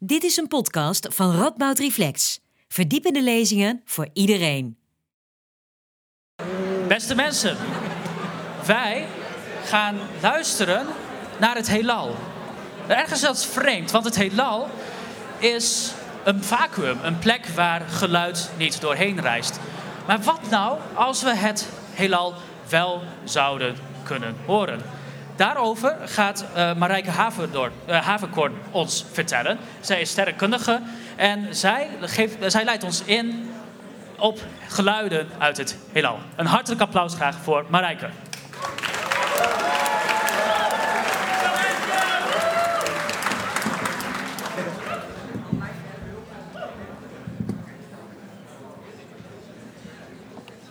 Dit is een podcast van Radboud Reflex. Verdiepende lezingen voor iedereen. Beste mensen, wij gaan luisteren naar het heelal. Ergens dat vreemd, want het heelal is een vacuüm, een plek waar geluid niet doorheen reist. Maar wat nou als we het heelal wel zouden kunnen horen? Daarover gaat uh, Marijke Havendoor, uh, Havenkorn ons vertellen. Zij is sterrenkundige en zij, geeft, zij leidt ons in op geluiden uit het heelal. Een hartelijk applaus graag voor Marijke.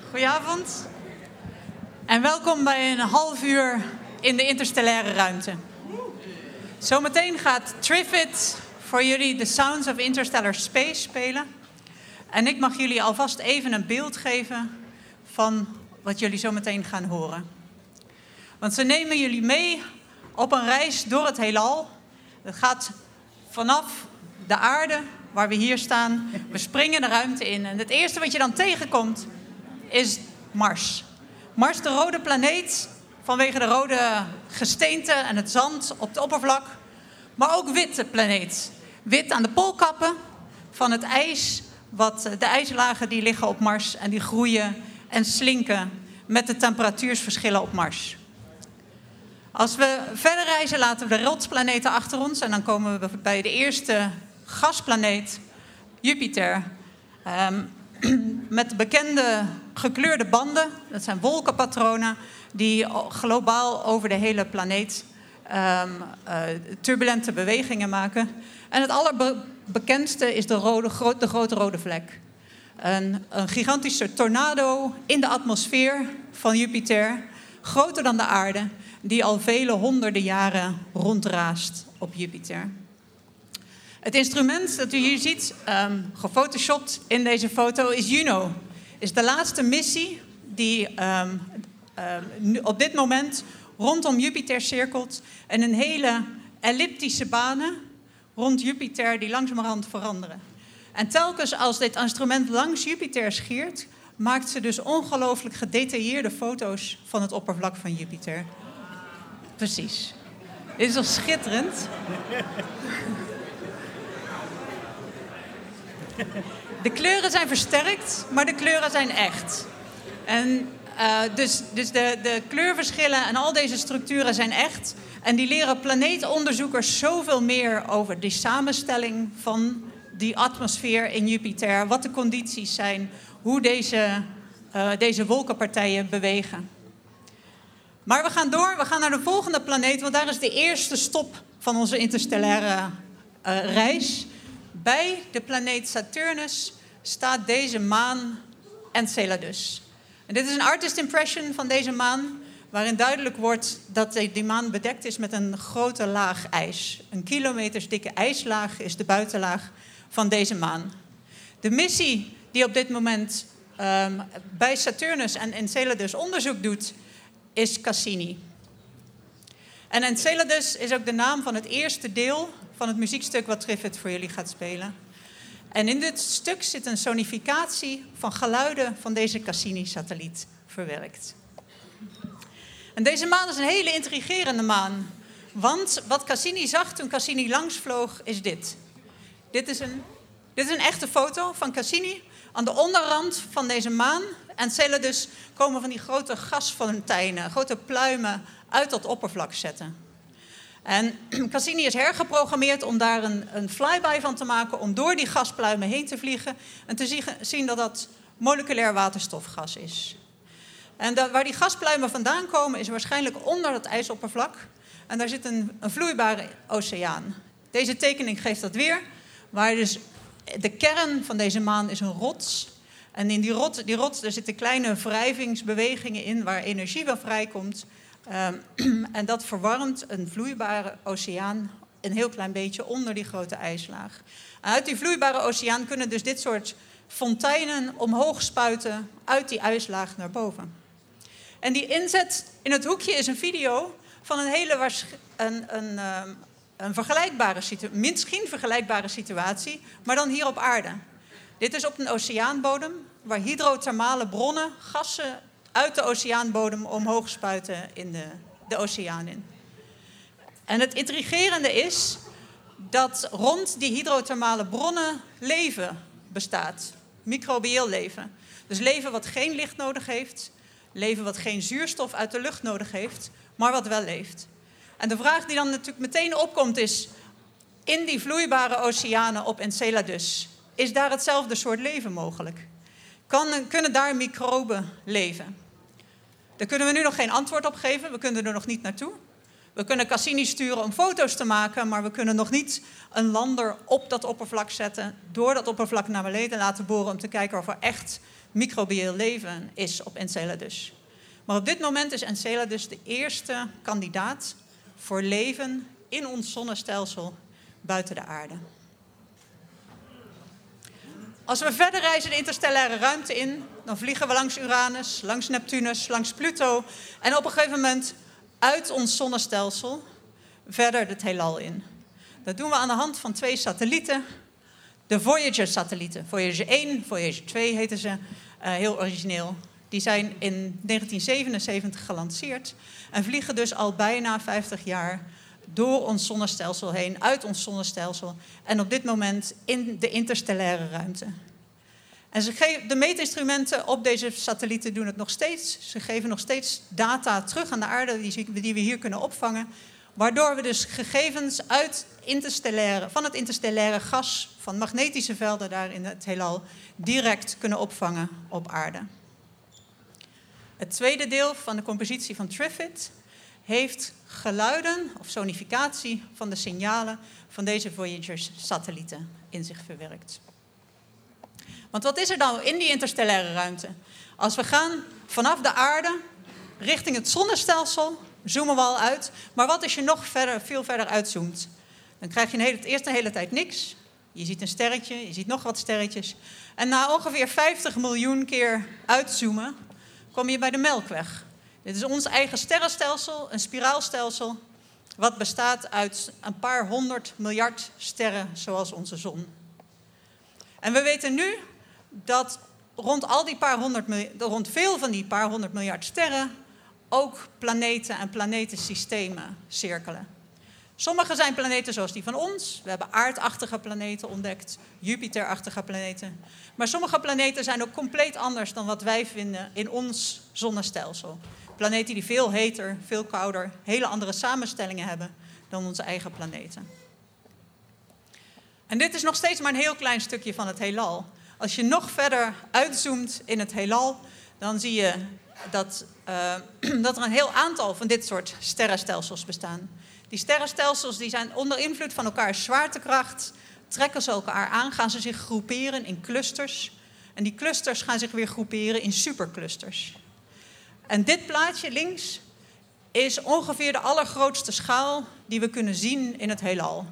Goedenavond en welkom bij een half uur in de interstellaire ruimte. Zometeen gaat Triffitt voor jullie The Sounds of Interstellar Space spelen. En ik mag jullie alvast even een beeld geven van wat jullie zometeen gaan horen. Want ze nemen jullie mee op een reis door het heelal. Het gaat vanaf de aarde, waar we hier staan. We springen de ruimte in. En het eerste wat je dan tegenkomt is Mars. Mars, de rode planeet, vanwege de rode gesteente en het zand op het oppervlak. Maar ook witte planeet. Wit aan de poolkappen van het ijs. Wat, de ijslagen die liggen op Mars en die groeien en slinken met de temperatuursverschillen op Mars. Als we verder reizen, laten we de rotsplaneten achter ons en dan komen we bij de eerste gasplaneet, Jupiter. Um, met bekende gekleurde banden, dat zijn wolkenpatronen, die globaal over de hele planeet um, uh, turbulente bewegingen maken. En het allerbekendste is de, rode, de grote rode vlek. Een, een gigantische tornado in de atmosfeer van Jupiter, groter dan de aarde, die al vele honderden jaren rondraast op Jupiter. Het instrument dat u hier ziet, um, gefotoshopt in deze foto, is Juno. Is de laatste missie die um, um, op dit moment rondom Jupiter cirkelt. En een hele elliptische banen rond Jupiter die langzamerhand veranderen. En telkens als dit instrument langs Jupiter schiert, maakt ze dus ongelooflijk gedetailleerde foto's van het oppervlak van Jupiter. Precies. Dit is toch schitterend? De kleuren zijn versterkt, maar de kleuren zijn echt. En uh, dus dus de, de kleurverschillen en al deze structuren zijn echt. En die leren planeetonderzoekers zoveel meer over die samenstelling van die atmosfeer in Jupiter. Wat de condities zijn, hoe deze, uh, deze wolkenpartijen bewegen. Maar we gaan door, we gaan naar de volgende planeet, want daar is de eerste stop van onze interstellaire uh, reis. Bij de planeet Saturnus staat deze maan Enceladus. En dit is een artist impression van deze maan, waarin duidelijk wordt dat die maan bedekt is met een grote laag ijs. Een kilometers dikke ijslaag is de buitenlaag van deze maan. De missie die op dit moment um, bij Saturnus en Enceladus onderzoek doet, is Cassini. En Enceladus is ook de naam van het eerste deel van het muziekstuk wat Triffitt voor jullie gaat spelen. En in dit stuk zit een sonificatie van geluiden van deze Cassini-satelliet verwerkt. En deze maan is een hele intrigerende maan. Want wat Cassini zag toen Cassini langsvloog is dit. Dit is een, dit is een echte foto van Cassini. Aan de onderrand van deze maan en dus komen van die grote gasfonteinen, grote pluimen uit dat oppervlak zetten. En Cassini is hergeprogrammeerd om daar een, een flyby van te maken, om door die gaspluimen heen te vliegen en te zien dat dat moleculair waterstofgas is. En waar die gaspluimen vandaan komen is waarschijnlijk onder het ijsoppervlak. En daar zit een, een vloeibare oceaan. Deze tekening geeft dat weer. Waar dus de kern van deze maan is een rots. En in die rots, die rots daar zitten kleine wrijvingsbewegingen in waar energie wel vrijkomt. Um, en dat verwarmt een vloeibare oceaan een heel klein beetje onder die grote ijslaag. En uit die vloeibare oceaan kunnen dus dit soort fonteinen omhoog spuiten uit die ijslaag naar boven. En die inzet in het hoekje is een video van een hele een, een, um, een vergelijkbare situatie, misschien vergelijkbare situatie, maar dan hier op aarde. Dit is op een oceaanbodem waar hydrothermale bronnen gassen uit de oceaanbodem omhoog spuiten in de, de oceaan in. En het intrigerende is dat rond die hydrothermale bronnen leven bestaat. Microbieel leven. Dus leven wat geen licht nodig heeft, leven wat geen zuurstof uit de lucht nodig heeft, maar wat wel leeft. En de vraag die dan natuurlijk meteen opkomt is, in die vloeibare oceanen op Enceladus, is daar hetzelfde soort leven mogelijk? Kan, kunnen daar microben leven? Daar kunnen we nu nog geen antwoord op geven, we kunnen er nog niet naartoe. We kunnen Cassini sturen om foto's te maken, maar we kunnen nog niet een lander op dat oppervlak zetten, door dat oppervlak naar beneden laten boren om te kijken of er echt microbieel leven is op Enceladus. Maar op dit moment is Enceladus de eerste kandidaat voor leven in ons zonnestelsel buiten de aarde. Als we verder reizen de interstellaire ruimte in, dan vliegen we langs Uranus, langs Neptunus, langs Pluto en op een gegeven moment uit ons zonnestelsel verder het heelal in. Dat doen we aan de hand van twee satellieten, de Voyager-satellieten. Voyager 1, Voyager 2 heten ze, uh, heel origineel. Die zijn in 1977 gelanceerd en vliegen dus al bijna 50 jaar door ons zonnestelsel heen, uit ons zonnestelsel en op dit moment in de interstellaire ruimte. En ze geven, de meetinstrumenten op deze satellieten doen het nog steeds. Ze geven nog steeds data terug aan de aarde die, die we hier kunnen opvangen. Waardoor we dus gegevens uit interstellaire, van het interstellaire gas, van magnetische velden daar in het heelal, direct kunnen opvangen op aarde. Het tweede deel van de compositie van Trifid heeft geluiden of sonificatie van de signalen van deze Voyager-satellieten in zich verwerkt. Want wat is er dan in die interstellaire ruimte? Als we gaan vanaf de aarde richting het zonnestelsel, zoomen we al uit. Maar wat als je nog verder, veel verder uitzoomt? Dan krijg je een eerst een hele tijd niks. Je ziet een sterretje, je ziet nog wat sterretjes. En na ongeveer 50 miljoen keer uitzoomen, kom je bij de Melkweg. Dit is ons eigen sterrenstelsel, een spiraalstelsel, wat bestaat uit een paar honderd miljard sterren zoals onze zon. En we weten nu dat rond, al die paar honderd, rond veel van die paar honderd miljard sterren ook planeten en planetensystemen cirkelen. Sommige zijn planeten zoals die van ons. We hebben aardachtige planeten ontdekt, Jupiterachtige planeten. Maar sommige planeten zijn ook compleet anders dan wat wij vinden in ons zonnestelsel. Planeten die veel heter, veel kouder, hele andere samenstellingen hebben dan onze eigen planeten. En dit is nog steeds maar een heel klein stukje van het heelal. Als je nog verder uitzoomt in het heelal, dan zie je dat, uh, dat er een heel aantal van dit soort sterrenstelsels bestaan. Die sterrenstelsels die zijn onder invloed van elkaars zwaartekracht, trekken ze elkaar aan, gaan ze zich groeperen in clusters. En die clusters gaan zich weer groeperen in superclusters. En dit plaatje links is ongeveer de allergrootste schaal die we kunnen zien in het heelal.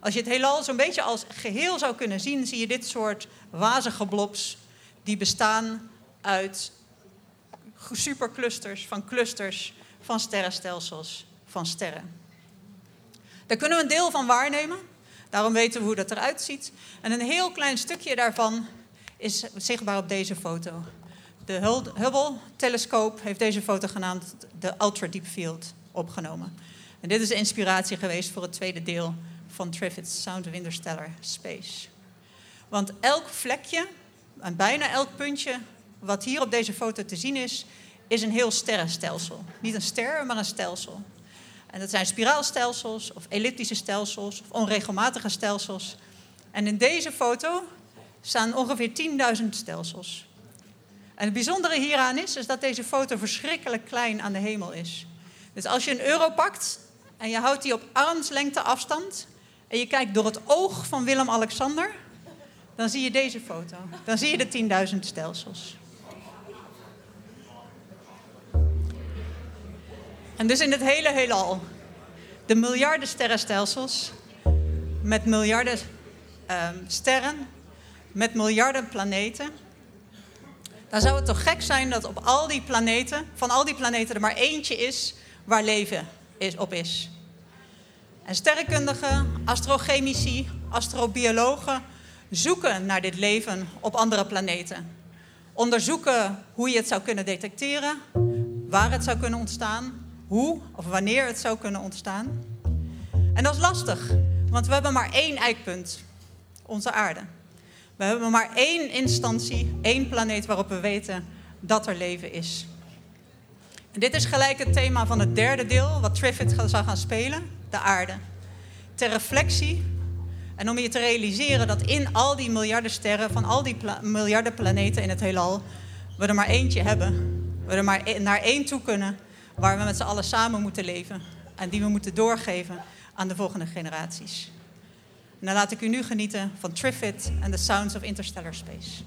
Als je het heelal zo'n beetje als geheel zou kunnen zien, zie je dit soort wazige blobs die bestaan uit superclusters van clusters van sterrenstelsels van sterren. Daar kunnen we een deel van waarnemen. Daarom weten we hoe dat eruit ziet. En een heel klein stukje daarvan is zichtbaar op deze foto. De Hubble-telescoop heeft deze foto genaamd de Ultra Deep Field opgenomen. En dit is de inspiratie geweest voor het tweede deel van Triffids Sound of Interstellar Space. Want elk vlekje, en bijna elk puntje wat hier op deze foto te zien is, is een heel sterrenstelsel. Niet een ster, maar een stelsel. En dat zijn spiraalstelsels of elliptische stelsels of onregelmatige stelsels. En in deze foto staan ongeveer 10.000 stelsels. En het bijzondere hieraan is, is dat deze foto verschrikkelijk klein aan de hemel is. Dus als je een euro pakt en je houdt die op armslengte afstand en je kijkt door het oog van Willem-Alexander, dan zie je deze foto. Dan zie je de 10.000 stelsels. En dus in het hele heelal, de miljarden sterrenstelsels met miljarden um, sterren, met miljarden planeten. Dan zou het toch gek zijn dat op al die planeten, van al die planeten er maar eentje is waar leven is, op is. En sterrenkundigen, astrochemici, astrobiologen zoeken naar dit leven op andere planeten. Onderzoeken hoe je het zou kunnen detecteren, waar het zou kunnen ontstaan, hoe of wanneer het zou kunnen ontstaan. En dat is lastig, want we hebben maar één eikpunt, onze aarde. We hebben maar één instantie, één planeet waarop we weten dat er leven is. En dit is gelijk het thema van het derde deel, wat Triffitt zal gaan spelen, de aarde. Ter reflectie en om je te realiseren dat in al die miljarden sterren, van al die miljarden planeten in het heelal, we er maar eentje hebben. We er maar e-, naar één toe kunnen waar we met z'n allen samen moeten leven. En die we moeten doorgeven aan de volgende generaties. En dan laat ik u nu genieten van Triffitt en The Sounds of Interstellar Space.